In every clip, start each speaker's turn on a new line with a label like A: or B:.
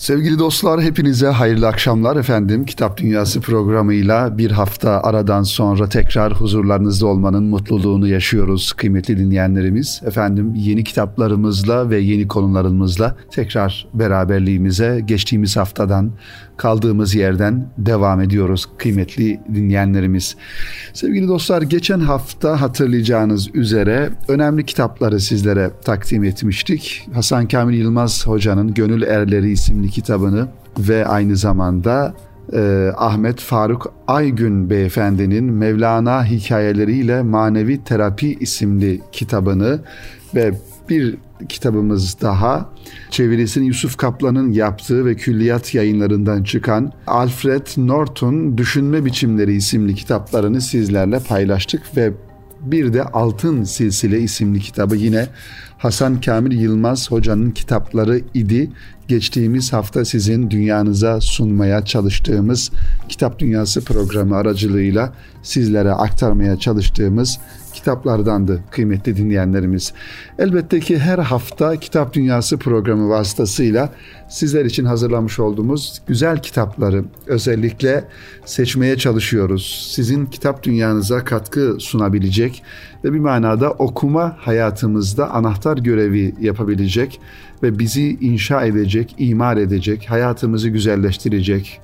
A: Sevgili dostlar hepinize hayırlı akşamlar efendim. Kitap Dünyası programıyla bir hafta aradan sonra tekrar huzurlarınızda olmanın mutluluğunu yaşıyoruz kıymetli dinleyenlerimiz. Efendim yeni kitaplarımızla ve yeni konularımızla tekrar beraberliğimize geçtiğimiz haftadan kaldığımız yerden devam ediyoruz kıymetli dinleyenlerimiz. Sevgili dostlar geçen hafta hatırlayacağınız üzere önemli kitapları sizlere takdim etmiştik. Hasan Kamil Yılmaz Hoca'nın Gönül Erleri isimli kitabını ve aynı zamanda e, Ahmet Faruk Aygün beyefendinin Mevlana hikayeleriyle Manevi Terapi isimli kitabını ve bir kitabımız daha çevirisini Yusuf Kaplan'ın yaptığı ve külliyat yayınlarından çıkan Alfred Norton Düşünme Biçimleri isimli kitaplarını sizlerle paylaştık ve bir de Altın Silsile isimli kitabı yine Hasan Kamil Yılmaz hocanın kitapları idi. Geçtiğimiz hafta sizin dünyanıza sunmaya çalıştığımız Kitap Dünyası programı aracılığıyla sizlere aktarmaya çalıştığımız kitaplardandı kıymetli dinleyenlerimiz. Elbette ki her hafta Kitap Dünyası programı vasıtasıyla sizler için hazırlamış olduğumuz güzel kitapları özellikle seçmeye çalışıyoruz. Sizin kitap dünyanıza katkı sunabilecek ve bir manada okuma hayatımızda anahtar görevi yapabilecek ve bizi inşa edecek, imar edecek, hayatımızı güzelleştirecek,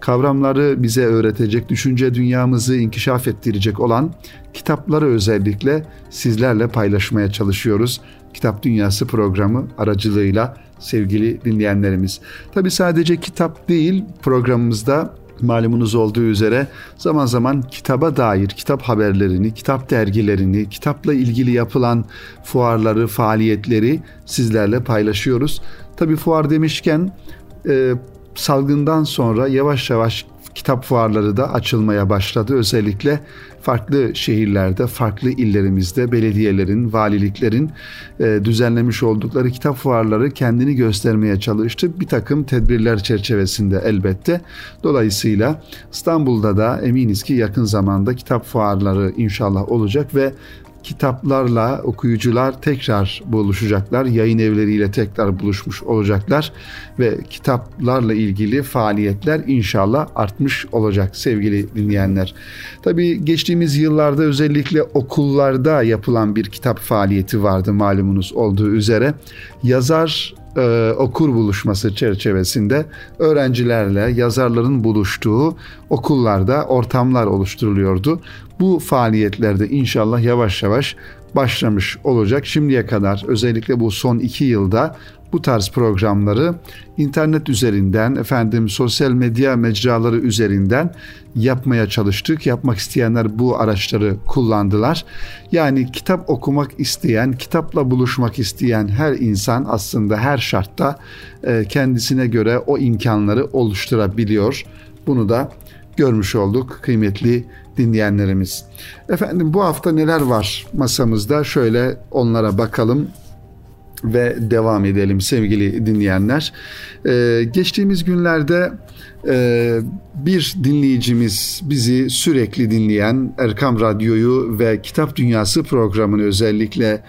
A: kavramları bize öğretecek, düşünce dünyamızı inkişaf ettirecek olan kitapları özellikle sizlerle paylaşmaya çalışıyoruz. Kitap Dünyası programı aracılığıyla sevgili dinleyenlerimiz. Tabi sadece kitap değil programımızda malumunuz olduğu üzere zaman zaman kitaba dair kitap haberlerini, kitap dergilerini, kitapla ilgili yapılan fuarları, faaliyetleri sizlerle paylaşıyoruz. Tabi fuar demişken e, salgından sonra yavaş yavaş kitap fuarları da açılmaya başladı. Özellikle farklı şehirlerde, farklı illerimizde belediyelerin, valiliklerin e, düzenlemiş oldukları kitap fuarları kendini göstermeye çalıştı. Bir takım tedbirler çerçevesinde elbette. Dolayısıyla İstanbul'da da eminiz ki yakın zamanda kitap fuarları inşallah olacak ve kitaplarla okuyucular tekrar buluşacaklar. Yayın evleriyle tekrar buluşmuş olacaklar ve kitaplarla ilgili faaliyetler inşallah artmış olacak sevgili dinleyenler. Tabii geçtiğimiz yıllarda özellikle okullarda yapılan bir kitap faaliyeti vardı malumunuz olduğu üzere. Yazar e, okur buluşması çerçevesinde öğrencilerle yazarların buluştuğu okullarda ortamlar oluşturuluyordu. Bu faaliyetlerde inşallah yavaş yavaş başlamış olacak. Şimdiye kadar özellikle bu son iki yılda bu tarz programları internet üzerinden, efendim sosyal medya mecraları üzerinden yapmaya çalıştık. Yapmak isteyenler bu araçları kullandılar. Yani kitap okumak isteyen, kitapla buluşmak isteyen her insan aslında her şartta e, kendisine göre o imkanları oluşturabiliyor. Bunu da görmüş olduk kıymetli dinleyenlerimiz. Efendim bu hafta neler var masamızda? Şöyle onlara bakalım ve devam edelim sevgili dinleyenler. Ee, geçtiğimiz günlerde e, bir dinleyicimiz bizi sürekli dinleyen Erkam Radyo'yu ve Kitap Dünyası programını özellikle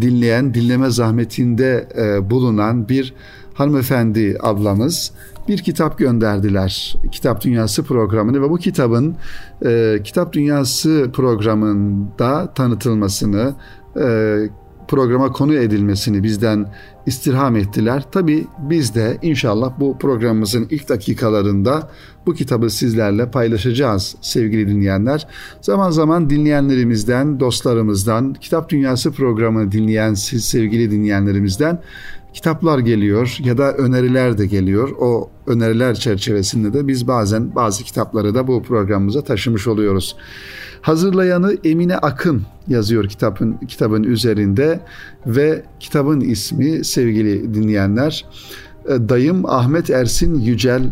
A: dinleyen, dinleme zahmetinde e, bulunan bir hanımefendi ablamız bir kitap gönderdiler. Kitap Dünyası programını ve bu kitabın e, Kitap Dünyası programında tanıtılmasını, e, programa konu edilmesini bizden istirham ettiler. Tabi biz de inşallah bu programımızın ilk dakikalarında bu kitabı sizlerle paylaşacağız sevgili dinleyenler. Zaman zaman dinleyenlerimizden, dostlarımızdan, Kitap Dünyası programını dinleyen siz sevgili dinleyenlerimizden kitaplar geliyor ya da öneriler de geliyor. O öneriler çerçevesinde de biz bazen bazı kitapları da bu programımıza taşımış oluyoruz. Hazırlayanı Emine Akın yazıyor kitabın kitabın üzerinde ve kitabın ismi sevgili dinleyenler e, dayım Ahmet Ersin Yücel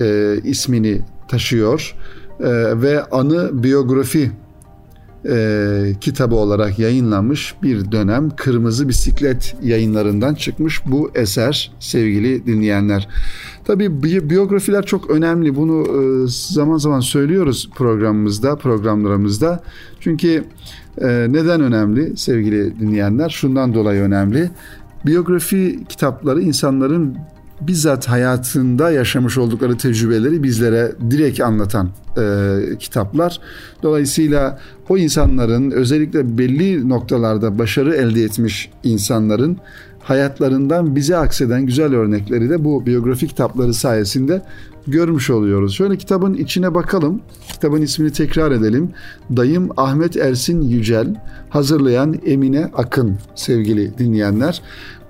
A: e, ismini taşıyor e, ve anı biyografi e, kitabı olarak yayınlanmış bir dönem Kırmızı Bisiklet yayınlarından çıkmış bu eser sevgili dinleyenler. Tabii biyografiler çok önemli. Bunu e, zaman zaman söylüyoruz programımızda, programlarımızda. Çünkü e, neden önemli sevgili dinleyenler? Şundan dolayı önemli. Biyografi kitapları insanların bizzat hayatında yaşamış oldukları tecrübeleri bizlere direkt anlatan e, kitaplar. Dolayısıyla o insanların özellikle belli noktalarda başarı elde etmiş insanların hayatlarından bize akseden güzel örnekleri de bu biyografi kitapları sayesinde görmüş oluyoruz. Şöyle kitabın içine bakalım. Kitabın ismini tekrar edelim. Dayım Ahmet Ersin Yücel, hazırlayan Emine Akın sevgili dinleyenler.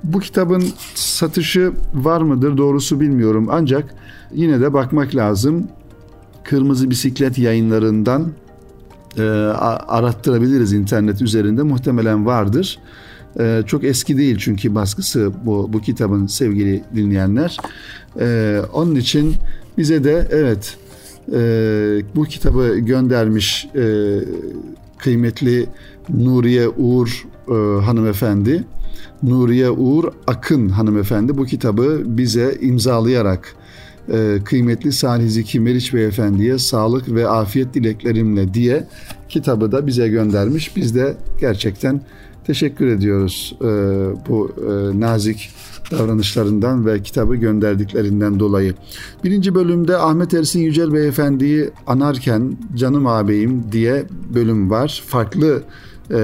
A: Bu kitabın satışı var mıdır doğrusu bilmiyorum ancak yine de bakmak lazım. Kırmızı Bisiklet yayınlarından e, arattırabiliriz internet üzerinde muhtemelen vardır. E, çok eski değil çünkü baskısı bu, bu kitabın sevgili dinleyenler. E, onun için bize de evet e, bu kitabı göndermiş e, kıymetli Nuriye Uğur e, hanımefendi. Nuriye Uğur Akın hanımefendi bu kitabı bize imzalayarak e, kıymetli Salih Zeki Meriç Beyefendi'ye sağlık ve afiyet dileklerimle diye kitabı da bize göndermiş. Biz de gerçekten teşekkür ediyoruz e, bu e, nazik davranışlarından ve kitabı gönderdiklerinden dolayı. Birinci bölümde Ahmet Ersin Yücel Beyefendi'yi anarken canım ağabeyim diye bölüm var. Farklı e,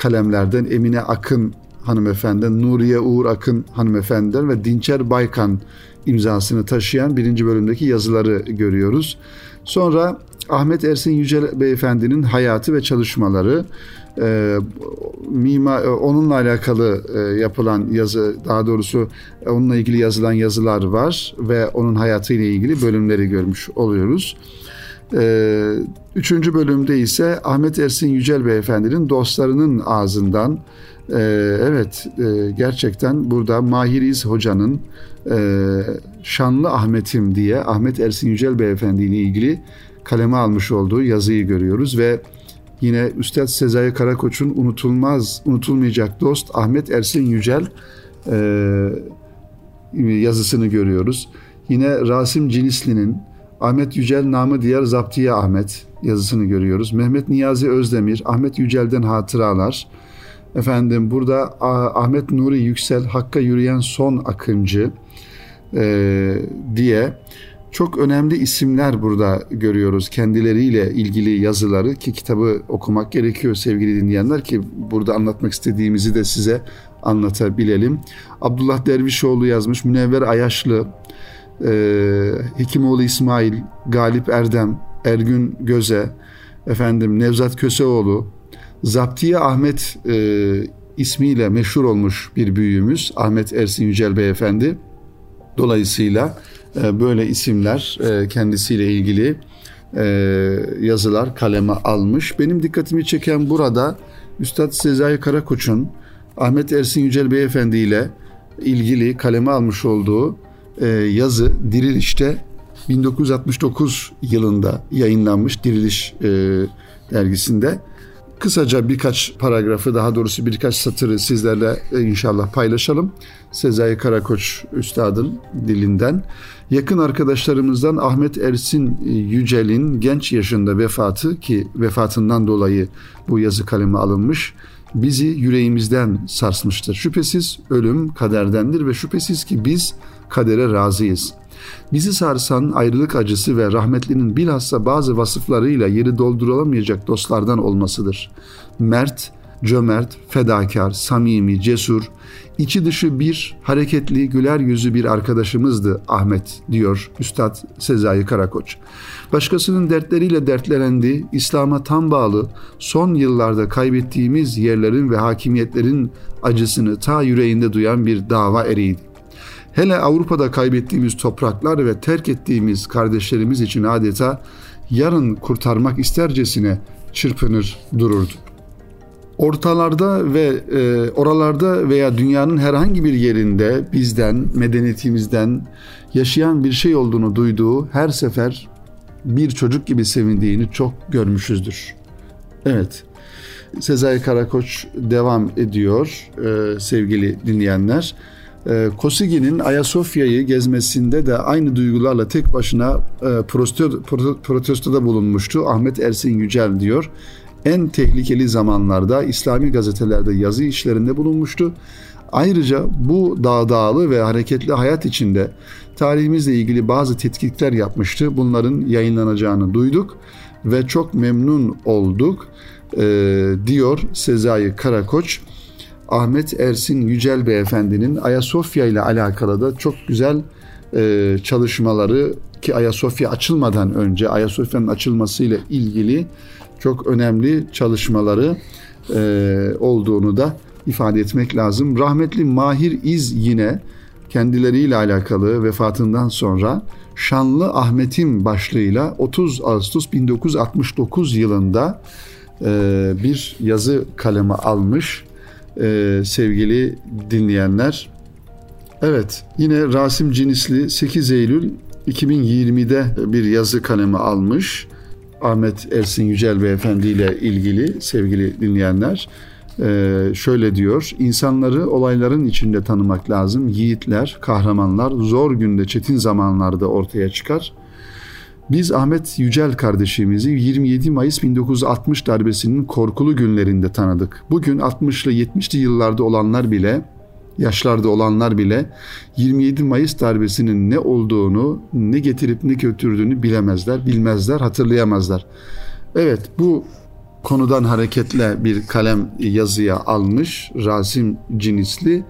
A: kalemlerden Emine Akın hanımefendi, Nuriye Uğur Akın hanımefendiden ve Dinçer Baykan imzasını taşıyan birinci bölümdeki yazıları görüyoruz. Sonra Ahmet Ersin Yücel Beyefendi'nin hayatı ve çalışmaları, e, mima, e, onunla alakalı e, yapılan yazı, daha doğrusu e, onunla ilgili yazılan yazılar var ve onun hayatıyla ilgili bölümleri görmüş oluyoruz. E, üçüncü bölümde ise Ahmet Ersin Yücel Beyefendi'nin dostlarının ağzından e, evet e, gerçekten burada Mahir İz Hoca'nın e, Şanlı Ahmet'im diye Ahmet Ersin Yücel Beyefendi ile ilgili kaleme almış olduğu yazıyı görüyoruz ve yine Üstad Sezai Karakoç'un unutulmaz, unutulmayacak dost Ahmet Ersin Yücel yazısını görüyoruz. Yine Rasim Cinisli'nin Ahmet Yücel namı diğer Zaptiye Ahmet yazısını görüyoruz. Mehmet Niyazi Özdemir, Ahmet Yücel'den hatıralar. Efendim burada Ahmet Nuri Yüksel, Hakka Yürüyen Son Akıncı e, diye çok önemli isimler burada görüyoruz. Kendileriyle ilgili yazıları ki kitabı okumak gerekiyor sevgili dinleyenler ki burada anlatmak istediğimizi de size anlatabilelim. Abdullah Dervişoğlu yazmış, Münevver Ayaşlı, Hekimoğlu İsmail, Galip Erdem, Ergün Göze, efendim Nevzat Köseoğlu, Zaptiye Ahmet e, ismiyle meşhur olmuş bir büyüğümüz Ahmet Ersin Yücel Beyefendi. Dolayısıyla e, böyle isimler e, kendisiyle ilgili e, yazılar kaleme almış. Benim dikkatimi çeken burada Üstad Sezai Karakoç'un Ahmet Ersin Yücel Beyefendi ile ilgili kaleme almış olduğu yazı Diriliş'te 1969 yılında yayınlanmış Diriliş dergisinde. Kısaca birkaç paragrafı daha doğrusu birkaç satırı sizlerle inşallah paylaşalım. Sezai Karakoç Üstad'ın dilinden. Yakın arkadaşlarımızdan Ahmet Ersin Yücel'in genç yaşında vefatı ki vefatından dolayı bu yazı kaleme alınmış bizi yüreğimizden sarsmıştır. Şüphesiz ölüm kaderdendir ve şüphesiz ki biz kadere razıyız. Bizi sarsan ayrılık acısı ve rahmetlinin bilhassa bazı vasıflarıyla yeri doldurulamayacak dostlardan olmasıdır. Mert, cömert, fedakar, samimi, cesur, içi dışı bir, hareketli, güler yüzü bir arkadaşımızdı Ahmet, diyor Üstad Sezai Karakoç. Başkasının dertleriyle dertlenendi, İslam'a tam bağlı, son yıllarda kaybettiğimiz yerlerin ve hakimiyetlerin acısını ta yüreğinde duyan bir dava eriydi. Hele Avrupa'da kaybettiğimiz topraklar ve terk ettiğimiz kardeşlerimiz için adeta yarın kurtarmak istercesine çırpınır dururdu. Ortalarda ve e, oralarda veya dünyanın herhangi bir yerinde bizden, medeniyetimizden yaşayan bir şey olduğunu duyduğu her sefer bir çocuk gibi sevindiğini çok görmüşüzdür. Evet, Sezai Karakoç devam ediyor e, sevgili dinleyenler. E, Kosigi'nin Ayasofya'yı gezmesinde de aynı duygularla tek başına e, protesto, protestoda bulunmuştu. Ahmet Ersin Yücel diyor. En tehlikeli zamanlarda İslami gazetelerde yazı işlerinde bulunmuştu. Ayrıca bu dağdağlı ve hareketli hayat içinde tarihimizle ilgili bazı tetkikler yapmıştı. Bunların yayınlanacağını duyduk ve çok memnun olduk e, diyor Sezai Karakoç. Ahmet Ersin Yücel Beyefendinin Ayasofya ile alakalı da çok güzel e, çalışmaları ki Ayasofya açılmadan önce Ayasofya'nın açılmasıyla ilgili çok önemli çalışmaları e, olduğunu da ifade etmek lazım. Rahmetli Mahir İz yine kendileriyle alakalı vefatından sonra Şanlı Ahmet'im başlığıyla 30 Ağustos 1969 yılında e, bir yazı kalemi almış e, sevgili dinleyenler. Evet yine Rasim Cinisli 8 Eylül 2020'de bir yazı kalemi almış. Ahmet Ersin Yücel Beyefendi ile ilgili sevgili dinleyenler. Ee, şöyle diyor, insanları olayların içinde tanımak lazım. Yiğitler, kahramanlar zor günde, çetin zamanlarda ortaya çıkar. Biz Ahmet Yücel kardeşimizi 27 Mayıs 1960 darbesinin korkulu günlerinde tanıdık. Bugün 60'lı 70'li yıllarda olanlar bile yaşlarda olanlar bile 27 Mayıs darbesinin ne olduğunu, ne getirip ne götürdüğünü bilemezler, bilmezler, hatırlayamazlar. Evet bu konudan hareketle bir kalem yazıya almış Rasim Cinisli.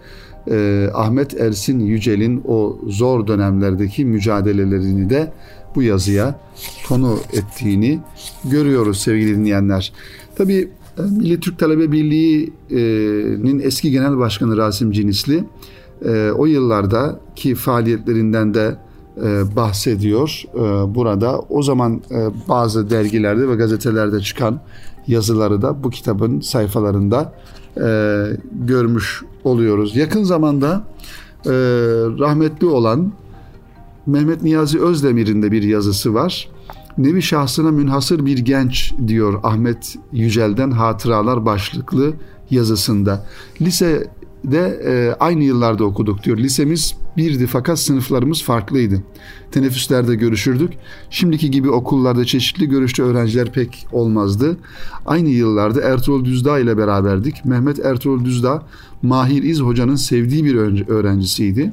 A: Eh, Ahmet Ersin Yücel'in o zor dönemlerdeki mücadelelerini de bu yazıya konu ettiğini görüyoruz sevgili dinleyenler. Tabii Milli Türk Talebe Birliği'nin eski genel başkanı Rasim Cinisli e, o yıllardaki faaliyetlerinden de e, bahsediyor e, burada. O zaman bazı dergilerde ve gazetelerde çıkan yazıları da bu kitabın sayfalarında görmüş oluyoruz. Yakın zamanda rahmetli olan Mehmet Niyazi Özdemir'in de bir yazısı var. Nevi şahsına münhasır bir genç diyor Ahmet Yücel'den Hatıralar başlıklı yazısında. Lisede e, aynı yıllarda okuduk diyor. Lisemiz birdi fakat sınıflarımız farklıydı. Teneffüslerde görüşürdük. Şimdiki gibi okullarda çeşitli görüşte öğrenciler pek olmazdı. Aynı yıllarda Ertuğrul Düzdağ ile beraberdik. Mehmet Ertuğrul Düzdağ Mahir İz Hoca'nın sevdiği bir öğrencisiydi.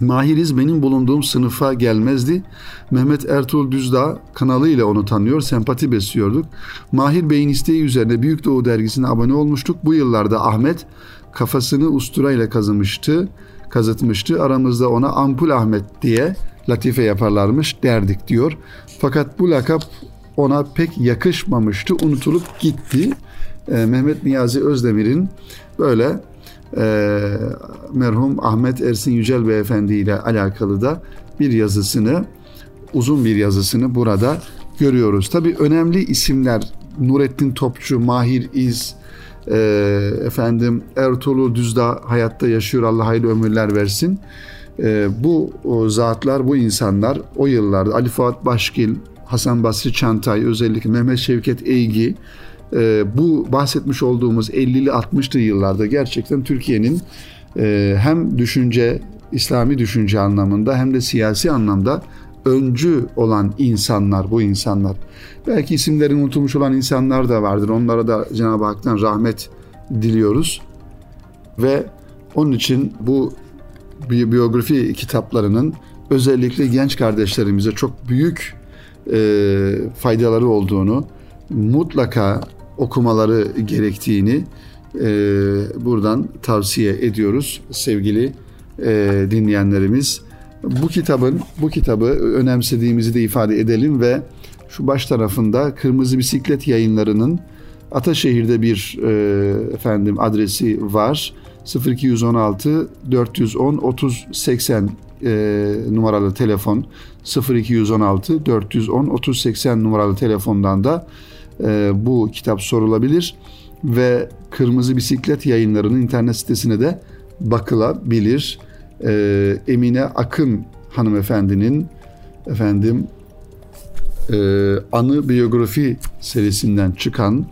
A: Mahiriz benim bulunduğum sınıfa gelmezdi. Mehmet Ertuğrul Düzdağ kanalıyla onu tanıyor, sempati besliyorduk. Mahir Bey'in isteği üzerine Büyük Doğu dergisine abone olmuştuk. Bu yıllarda Ahmet kafasını usturayla kazımıştı, kazıtmıştı. Aramızda ona Ampul Ahmet diye latife yaparlarmış derdik diyor. Fakat bu lakap ona pek yakışmamıştı, unutulup gitti. Ee, Mehmet Niyazi Özdemir'in böyle e, merhum Ahmet Ersin Yücel Beyefendi ile alakalı da bir yazısını, uzun bir yazısını burada görüyoruz. Tabi önemli isimler Nurettin Topçu, Mahir İz, e, efendim Ertuğrul Düzdağ hayatta yaşıyor Allah hayırlı ömürler versin. E, bu o zatlar, bu insanlar o yıllarda Ali Fuat Başkil, Hasan Basri Çantay, özellikle Mehmet Şevket Eygi, bu bahsetmiş olduğumuz 50'li 60'lı yıllarda gerçekten Türkiye'nin e, hem düşünce, İslami düşünce anlamında hem de siyasi anlamda öncü olan insanlar bu insanlar. Belki isimlerini unutulmuş olan insanlar da vardır. Onlara da Cenab-ı Hak'tan rahmet diliyoruz. Ve onun için bu biyografi kitaplarının özellikle genç kardeşlerimize çok büyük e, faydaları olduğunu mutlaka okumaları gerektiğini e, buradan tavsiye ediyoruz sevgili e, dinleyenlerimiz. Bu kitabın bu kitabı önemsediğimizi de ifade edelim ve şu baş tarafında Kırmızı Bisiklet Yayınları'nın Ataşehir'de bir e, efendim adresi var. 0216 410 30 80 e, numaralı telefon 0216 410 30 80 numaralı telefondan da e, bu kitap sorulabilir ve Kırmızı Bisiklet yayınlarının internet sitesine de bakılabilir. E, Emine Akın hanımefendinin efendim e, anı biyografi serisinden çıkan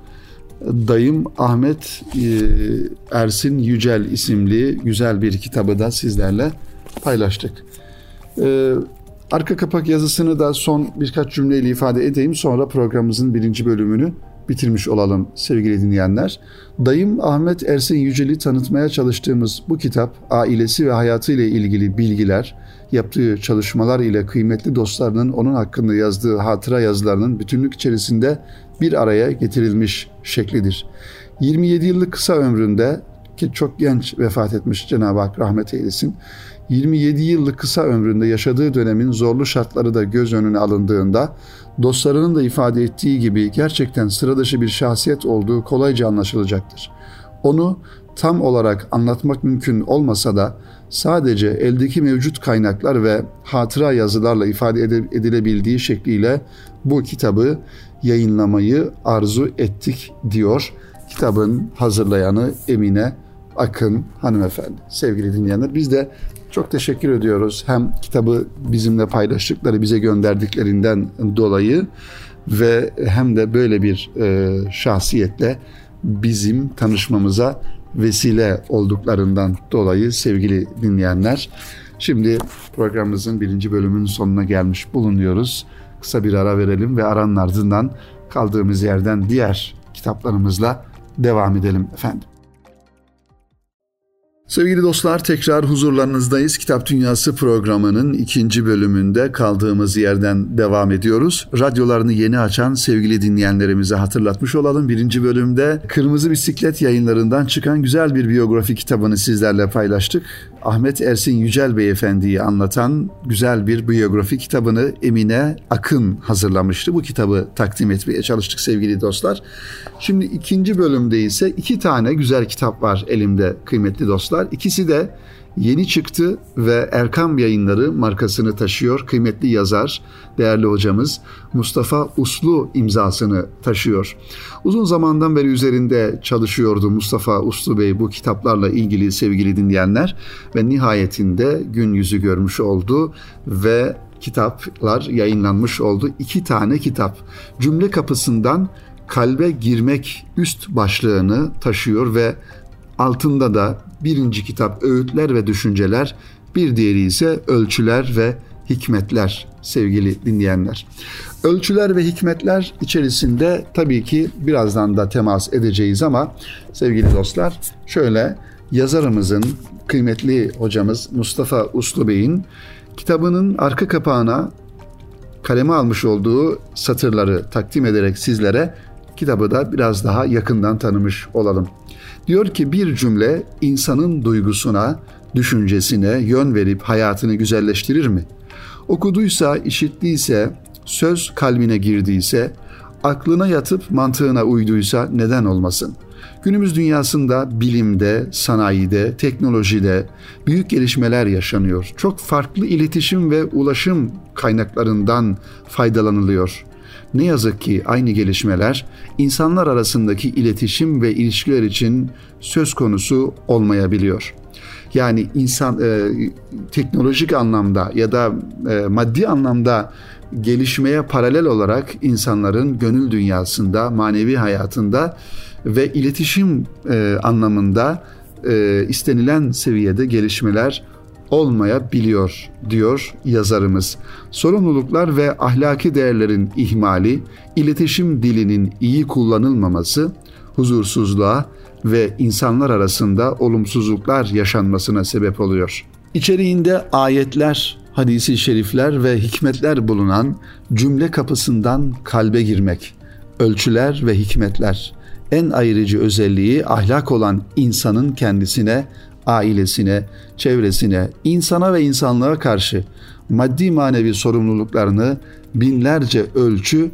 A: Dayım Ahmet e, Ersin Yücel isimli güzel bir kitabı da sizlerle paylaştık. Arka kapak yazısını da son birkaç cümleyle ifade edeyim. Sonra programımızın birinci bölümünü bitirmiş olalım sevgili dinleyenler. Dayım Ahmet Ersin Yücel'i tanıtmaya çalıştığımız bu kitap ailesi ve hayatı ile ilgili bilgiler, yaptığı çalışmalar ile kıymetli dostlarının onun hakkında yazdığı hatıra yazılarının bütünlük içerisinde bir araya getirilmiş şeklidir. 27 yıllık kısa ömründe ki çok genç vefat etmiş Cenab-ı Hak rahmet eylesin. 27 yıllık kısa ömründe yaşadığı dönemin zorlu şartları da göz önüne alındığında dostlarının da ifade ettiği gibi gerçekten sıradışı bir şahsiyet olduğu kolayca anlaşılacaktır. Onu tam olarak anlatmak mümkün olmasa da sadece eldeki mevcut kaynaklar ve hatıra yazılarla ifade edilebildiği şekliyle bu kitabı yayınlamayı arzu ettik diyor. Kitabın hazırlayanı Emine Akın hanımefendi. Sevgili dinleyenler biz de çok teşekkür ediyoruz. Hem kitabı bizimle paylaştıkları, bize gönderdiklerinden dolayı ve hem de böyle bir e, şahsiyetle bizim tanışmamıza vesile olduklarından dolayı sevgili dinleyenler. Şimdi programımızın birinci bölümünün sonuna gelmiş bulunuyoruz. Kısa bir ara verelim ve aranın ardından kaldığımız yerden diğer kitaplarımızla devam edelim efendim. Sevgili dostlar tekrar huzurlarınızdayız. Kitap Dünyası programının ikinci bölümünde kaldığımız yerden devam ediyoruz. Radyolarını yeni açan sevgili dinleyenlerimize hatırlatmış olalım. Birinci bölümde Kırmızı Bisiklet yayınlarından çıkan güzel bir biyografi kitabını sizlerle paylaştık. Ahmet Ersin Yücel Beyefendi'yi anlatan güzel bir biyografi kitabını Emine Akın hazırlamıştı. Bu kitabı takdim etmeye çalıştık sevgili dostlar. Şimdi ikinci bölümde ise iki tane güzel kitap var elimde kıymetli dostlar. İkisi de yeni çıktı ve Erkam Yayınları markasını taşıyor. Kıymetli yazar, değerli hocamız Mustafa Uslu imzasını taşıyor. Uzun zamandan beri üzerinde çalışıyordu Mustafa Uslu Bey bu kitaplarla ilgili sevgili dinleyenler ve nihayetinde gün yüzü görmüş oldu ve kitaplar yayınlanmış oldu. İki tane kitap. Cümle kapısından kalbe girmek üst başlığını taşıyor ve altında da birinci kitap öğütler ve düşünceler, bir diğeri ise ölçüler ve hikmetler sevgili dinleyenler. Ölçüler ve hikmetler içerisinde tabii ki birazdan da temas edeceğiz ama sevgili dostlar şöyle yazarımızın kıymetli hocamız Mustafa Uslu Bey'in kitabının arka kapağına kaleme almış olduğu satırları takdim ederek sizlere kitabı da biraz daha yakından tanımış olalım. Diyor ki bir cümle insanın duygusuna, düşüncesine yön verip hayatını güzelleştirir mi? Okuduysa, işittiyse, söz kalbine girdiyse, aklına yatıp mantığına uyduysa neden olmasın? Günümüz dünyasında bilimde, sanayide, teknolojide büyük gelişmeler yaşanıyor. Çok farklı iletişim ve ulaşım kaynaklarından faydalanılıyor. Ne yazık ki aynı gelişmeler insanlar arasındaki iletişim ve ilişkiler için söz konusu olmayabiliyor. Yani insan e, teknolojik anlamda ya da e, maddi anlamda gelişmeye paralel olarak insanların gönül dünyasında, manevi hayatında ve iletişim e, anlamında e, istenilen seviyede gelişmeler olmayabiliyor diyor yazarımız. Sorumluluklar ve ahlaki değerlerin ihmali, iletişim dilinin iyi kullanılmaması, huzursuzluğa ve insanlar arasında olumsuzluklar yaşanmasına sebep oluyor. İçeriğinde ayetler, hadisi şerifler ve hikmetler bulunan cümle kapısından kalbe girmek, ölçüler ve hikmetler, en ayrıcı özelliği ahlak olan insanın kendisine ailesine, çevresine, insana ve insanlığa karşı maddi manevi sorumluluklarını binlerce ölçü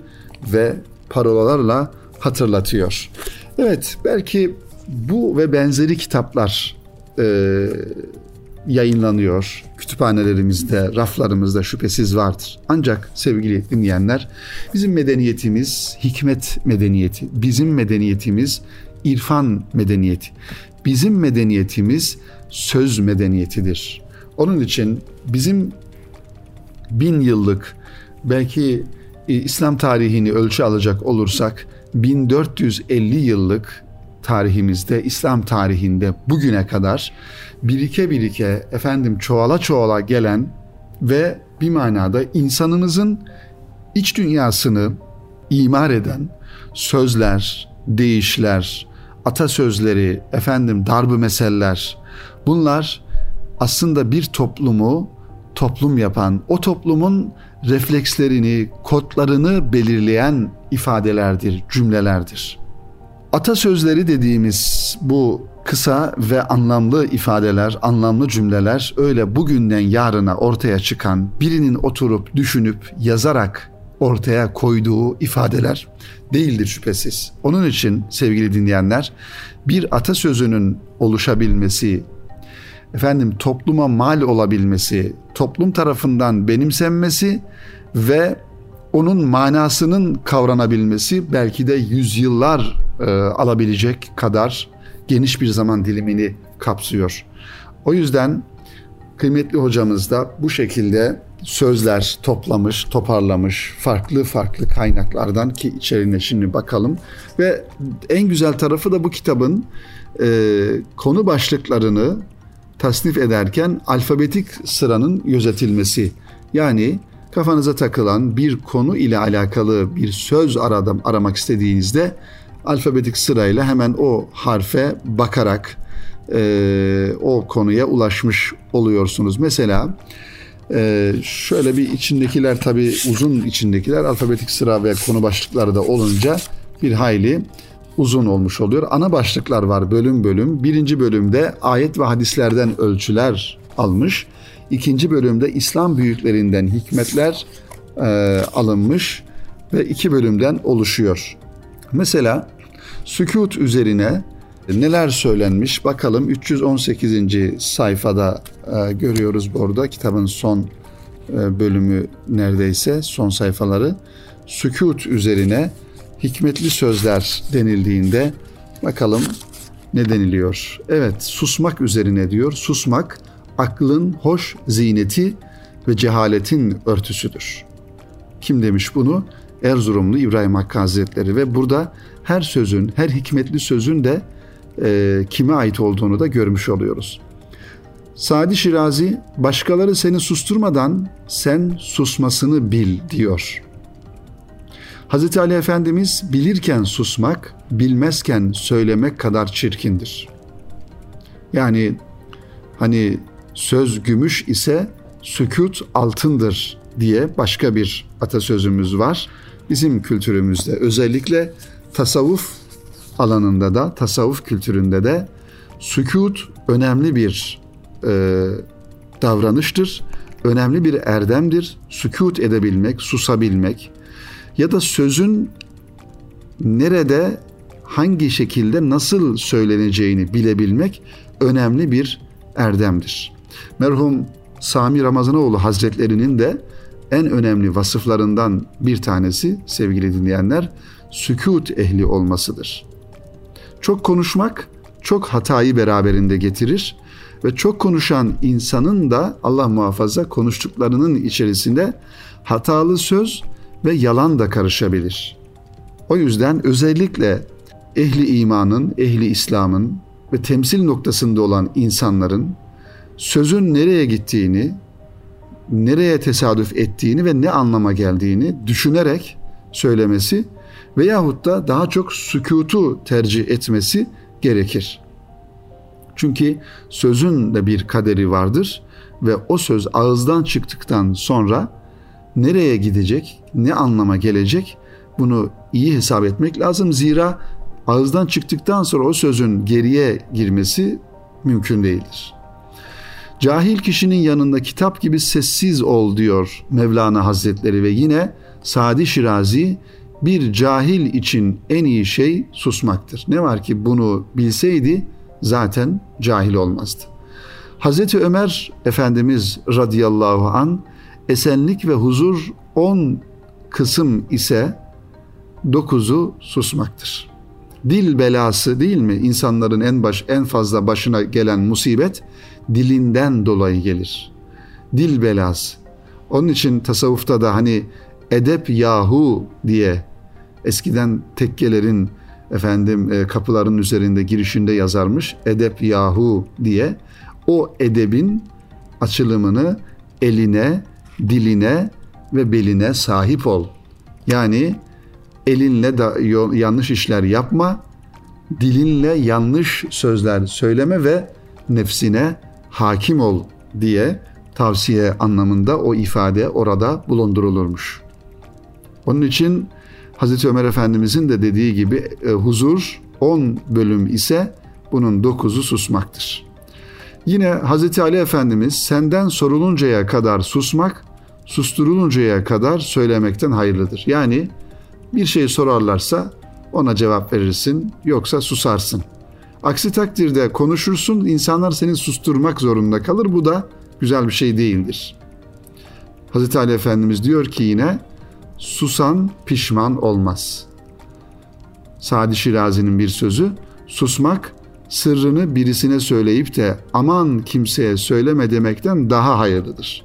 A: ve parolalarla hatırlatıyor. Evet, belki bu ve benzeri kitaplar e, yayınlanıyor. Kütüphanelerimizde, raflarımızda şüphesiz vardır. Ancak sevgili dinleyenler, bizim medeniyetimiz hikmet medeniyeti, bizim medeniyetimiz irfan medeniyeti. Bizim medeniyetimiz söz medeniyetidir. Onun için bizim bin yıllık belki e, İslam tarihini ölçü alacak olursak 1450 yıllık tarihimizde, İslam tarihinde bugüne kadar birike birike efendim çoğala çoğala gelen ve bir manada insanımızın iç dünyasını imar eden sözler, deyişler, atasözleri, efendim darbı meseller bunlar aslında bir toplumu toplum yapan, o toplumun reflekslerini, kodlarını belirleyen ifadelerdir, cümlelerdir. Atasözleri dediğimiz bu kısa ve anlamlı ifadeler, anlamlı cümleler öyle bugünden yarına ortaya çıkan birinin oturup düşünüp yazarak ortaya koyduğu ifadeler değildir şüphesiz. Onun için sevgili dinleyenler bir atasözünün oluşabilmesi, efendim topluma mal olabilmesi, toplum tarafından benimsenmesi ve onun manasının kavranabilmesi belki de yüzyıllar e, alabilecek kadar geniş bir zaman dilimini kapsıyor. O yüzden kıymetli hocamız da bu şekilde sözler toplamış, toparlamış farklı farklı kaynaklardan ki içeriğine şimdi bakalım ve en güzel tarafı da bu kitabın e, konu başlıklarını tasnif ederken alfabetik sıranın gözetilmesi. Yani kafanıza takılan bir konu ile alakalı bir söz aradım aramak istediğinizde alfabetik sırayla hemen o harfe bakarak e, o konuya ulaşmış oluyorsunuz. Mesela e, şöyle bir içindekiler tabi uzun içindekiler alfabetik sıra ve konu başlıkları da olunca bir hayli uzun olmuş oluyor. Ana başlıklar var bölüm bölüm. Birinci bölümde ayet ve hadislerden ölçüler almış. İkinci bölümde İslam büyüklerinden hikmetler e, alınmış ve iki bölümden oluşuyor. Mesela sükut üzerine neler söylenmiş bakalım 318. sayfada e, görüyoruz burada kitabın son e, bölümü neredeyse son sayfaları sükut üzerine hikmetli sözler denildiğinde bakalım ne deniliyor? Evet susmak üzerine diyor. Susmak aklın hoş zineti ve cehaletin örtüsüdür. Kim demiş bunu? Erzurumlu İbrahim Hakkı Hazretleri ve burada her sözün, her hikmetli sözün de e, kime ait olduğunu da görmüş oluyoruz. Sadi Şirazi, başkaları seni susturmadan sen susmasını bil diyor. Hz. Ali Efendimiz bilirken susmak, bilmezken söylemek kadar çirkindir. Yani hani söz gümüş ise sükut altındır diye başka bir atasözümüz var. Bizim kültürümüzde özellikle tasavvuf alanında da tasavvuf kültüründe de sükut önemli bir e, davranıştır. Önemli bir erdemdir. Sükut edebilmek, susabilmek ya da sözün nerede hangi şekilde nasıl söyleneceğini bilebilmek önemli bir erdemdir. Merhum Sami Ramazanoğlu Hazretlerinin de en önemli vasıflarından bir tanesi sevgili dinleyenler sükut ehli olmasıdır. Çok konuşmak çok hatayı beraberinde getirir ve çok konuşan insanın da Allah muhafaza konuştuklarının içerisinde hatalı söz ve yalan da karışabilir. O yüzden özellikle ehli imanın, ehli İslam'ın ve temsil noktasında olan insanların sözün nereye gittiğini, nereye tesadüf ettiğini ve ne anlama geldiğini düşünerek söylemesi veyahut da daha çok sükutu tercih etmesi gerekir. Çünkü sözün de bir kaderi vardır ve o söz ağızdan çıktıktan sonra nereye gidecek, ne anlama gelecek bunu iyi hesap etmek lazım. Zira ağızdan çıktıktan sonra o sözün geriye girmesi mümkün değildir. Cahil kişinin yanında kitap gibi sessiz ol diyor Mevlana Hazretleri ve yine Sadi Şirazi bir cahil için en iyi şey susmaktır. Ne var ki bunu bilseydi zaten cahil olmazdı. Hazreti Ömer Efendimiz radıyallahu an esenlik ve huzur on kısım ise dokuzu susmaktır. Dil belası değil mi? İnsanların en baş en fazla başına gelen musibet dilinden dolayı gelir. Dil belası. Onun için tasavvufta da hani edep yahu diye eskiden tekkelerin efendim e, kapıların üzerinde girişinde yazarmış edep yahu diye o edebin açılımını eline, diline ve beline sahip ol. Yani elinle da yanlış işler yapma, dilinle yanlış sözler söyleme ve nefsine hakim ol diye tavsiye anlamında o ifade orada bulundurulurmuş. Onun için Hazreti Ömer Efendimizin de dediği gibi e, huzur 10 bölüm ise bunun 9'u susmaktır. Yine Hazreti Ali Efendimiz senden soruluncaya kadar susmak, susturuluncaya kadar söylemekten hayırlıdır. Yani bir şey sorarlarsa ona cevap verirsin yoksa susarsın. Aksi takdirde konuşursun insanlar seni susturmak zorunda kalır bu da güzel bir şey değildir. Hazreti Ali Efendimiz diyor ki yine susan pişman olmaz. Sadi Şirazi'nin bir sözü susmak sırrını birisine söyleyip de aman kimseye söyleme demekten daha hayırlıdır.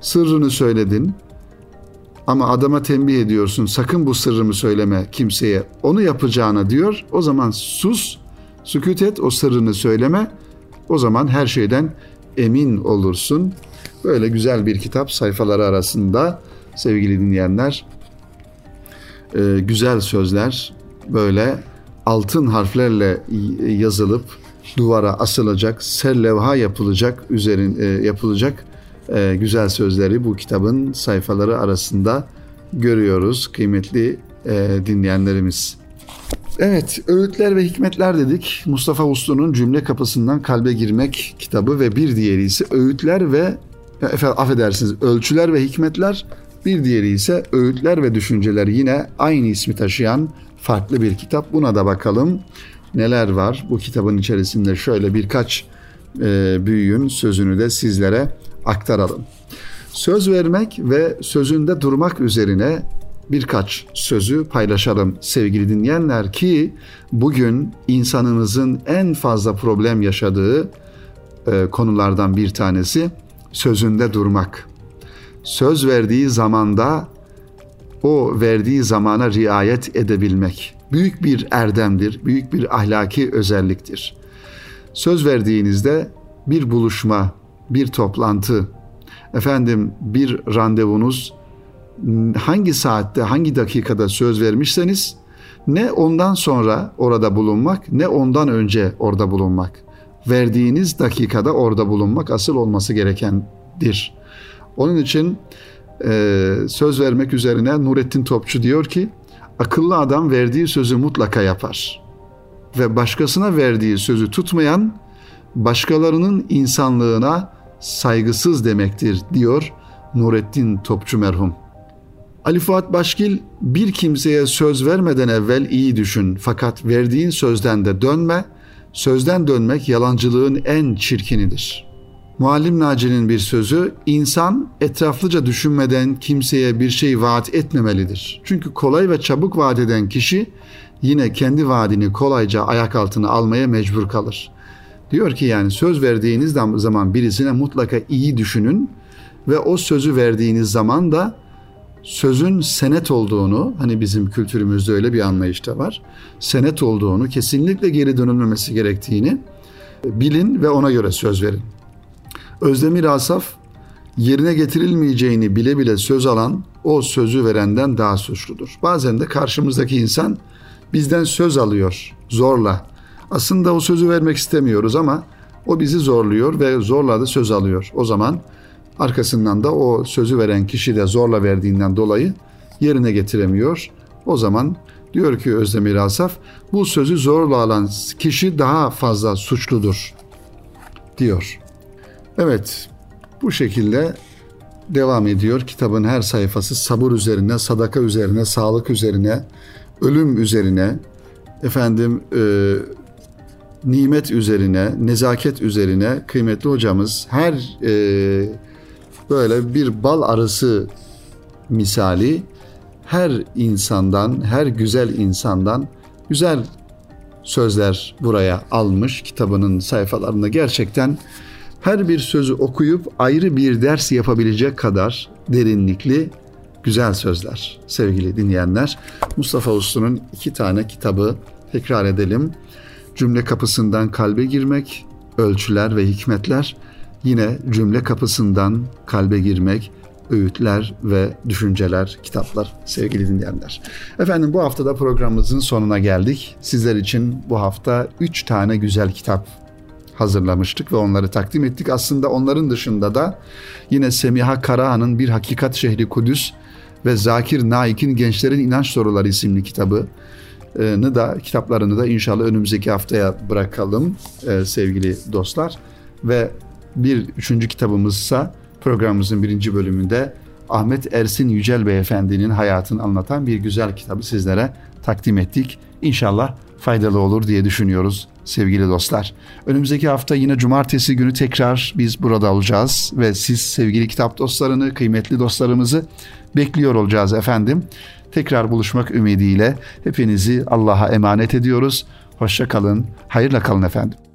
A: Sırrını söyledin ama adama tembih ediyorsun sakın bu sırrımı söyleme kimseye onu yapacağına diyor o zaman sus sükut et o sırrını söyleme o zaman her şeyden emin olursun. Böyle güzel bir kitap sayfaları arasında sevgili dinleyenler e, güzel sözler böyle altın harflerle yazılıp duvara asılacak, serlevha yapılacak, üzerin e, yapılacak e, güzel sözleri bu kitabın sayfaları arasında görüyoruz kıymetli e, dinleyenlerimiz. Evet, Öğütler ve Hikmetler dedik. Mustafa Uslu'nun Cümle Kapısından Kalbe Girmek kitabı ve bir diğeri ise Öğütler ve efendim, affedersiniz Ölçüler ve Hikmetler bir diğeri ise Öğütler ve Düşünceler yine aynı ismi taşıyan farklı bir kitap. Buna da bakalım neler var. Bu kitabın içerisinde şöyle birkaç e, büyüğün sözünü de sizlere aktaralım. Söz vermek ve sözünde durmak üzerine birkaç sözü paylaşalım sevgili dinleyenler ki bugün insanımızın en fazla problem yaşadığı e, konulardan bir tanesi sözünde durmak. Söz verdiği zamanda o verdiği zamana riayet edebilmek büyük bir erdemdir, büyük bir ahlaki özelliktir. Söz verdiğinizde bir buluşma, bir toplantı, efendim bir randevunuz hangi saatte, hangi dakikada söz vermişseniz ne ondan sonra orada bulunmak ne ondan önce orada bulunmak. Verdiğiniz dakikada orada bulunmak asıl olması gerekendir. Onun için e, söz vermek üzerine Nurettin Topçu diyor ki akıllı adam verdiği sözü mutlaka yapar. Ve başkasına verdiği sözü tutmayan başkalarının insanlığına saygısız demektir diyor Nurettin Topçu merhum. Ali Fuat Başkil bir kimseye söz vermeden evvel iyi düşün fakat verdiğin sözden de dönme, sözden dönmek yalancılığın en çirkinidir.'' Muallim Naci'nin bir sözü, insan etraflıca düşünmeden kimseye bir şey vaat etmemelidir. Çünkü kolay ve çabuk vaat eden kişi yine kendi vaadini kolayca ayak altına almaya mecbur kalır. Diyor ki yani söz verdiğiniz zaman birisine mutlaka iyi düşünün ve o sözü verdiğiniz zaman da sözün senet olduğunu, hani bizim kültürümüzde öyle bir anlayışta var, senet olduğunu, kesinlikle geri dönülmemesi gerektiğini bilin ve ona göre söz verin. Özdemir Asaf yerine getirilmeyeceğini bile bile söz alan o sözü verenden daha suçludur. Bazen de karşımızdaki insan bizden söz alıyor zorla. Aslında o sözü vermek istemiyoruz ama o bizi zorluyor ve zorla da söz alıyor. O zaman arkasından da o sözü veren kişi de zorla verdiğinden dolayı yerine getiremiyor. O zaman diyor ki Özdemir Asaf bu sözü zorla alan kişi daha fazla suçludur diyor. Evet, bu şekilde devam ediyor. Kitabın her sayfası sabır üzerine, sadaka üzerine, sağlık üzerine, ölüm üzerine, efendim e, nimet üzerine, nezaket üzerine kıymetli hocamız her e, böyle bir bal arısı misali her insandan, her güzel insandan güzel sözler buraya almış kitabının sayfalarında gerçekten her bir sözü okuyup ayrı bir ders yapabilecek kadar derinlikli güzel sözler sevgili dinleyenler. Mustafa Uslu'nun iki tane kitabı tekrar edelim. Cümle kapısından kalbe girmek, ölçüler ve hikmetler. Yine cümle kapısından kalbe girmek, öğütler ve düşünceler, kitaplar sevgili dinleyenler. Efendim bu haftada programımızın sonuna geldik. Sizler için bu hafta 3 tane güzel kitap hazırlamıştık ve onları takdim ettik. Aslında onların dışında da yine Semiha Karahan'ın Bir Hakikat Şehri Kudüs ve Zakir Naik'in Gençlerin İnanç Soruları isimli kitabı da kitaplarını da inşallah önümüzdeki haftaya bırakalım e, sevgili dostlar. Ve bir üçüncü kitabımızsa programımızın birinci bölümünde Ahmet Ersin Yücel Beyefendi'nin hayatını anlatan bir güzel kitabı sizlere takdim ettik. İnşallah faydalı olur diye düşünüyoruz sevgili dostlar. Önümüzdeki hafta yine cumartesi günü tekrar biz burada olacağız ve siz sevgili kitap dostlarını, kıymetli dostlarımızı bekliyor olacağız efendim. Tekrar buluşmak ümidiyle hepinizi Allah'a emanet ediyoruz. Hoşça kalın, hayırla kalın efendim.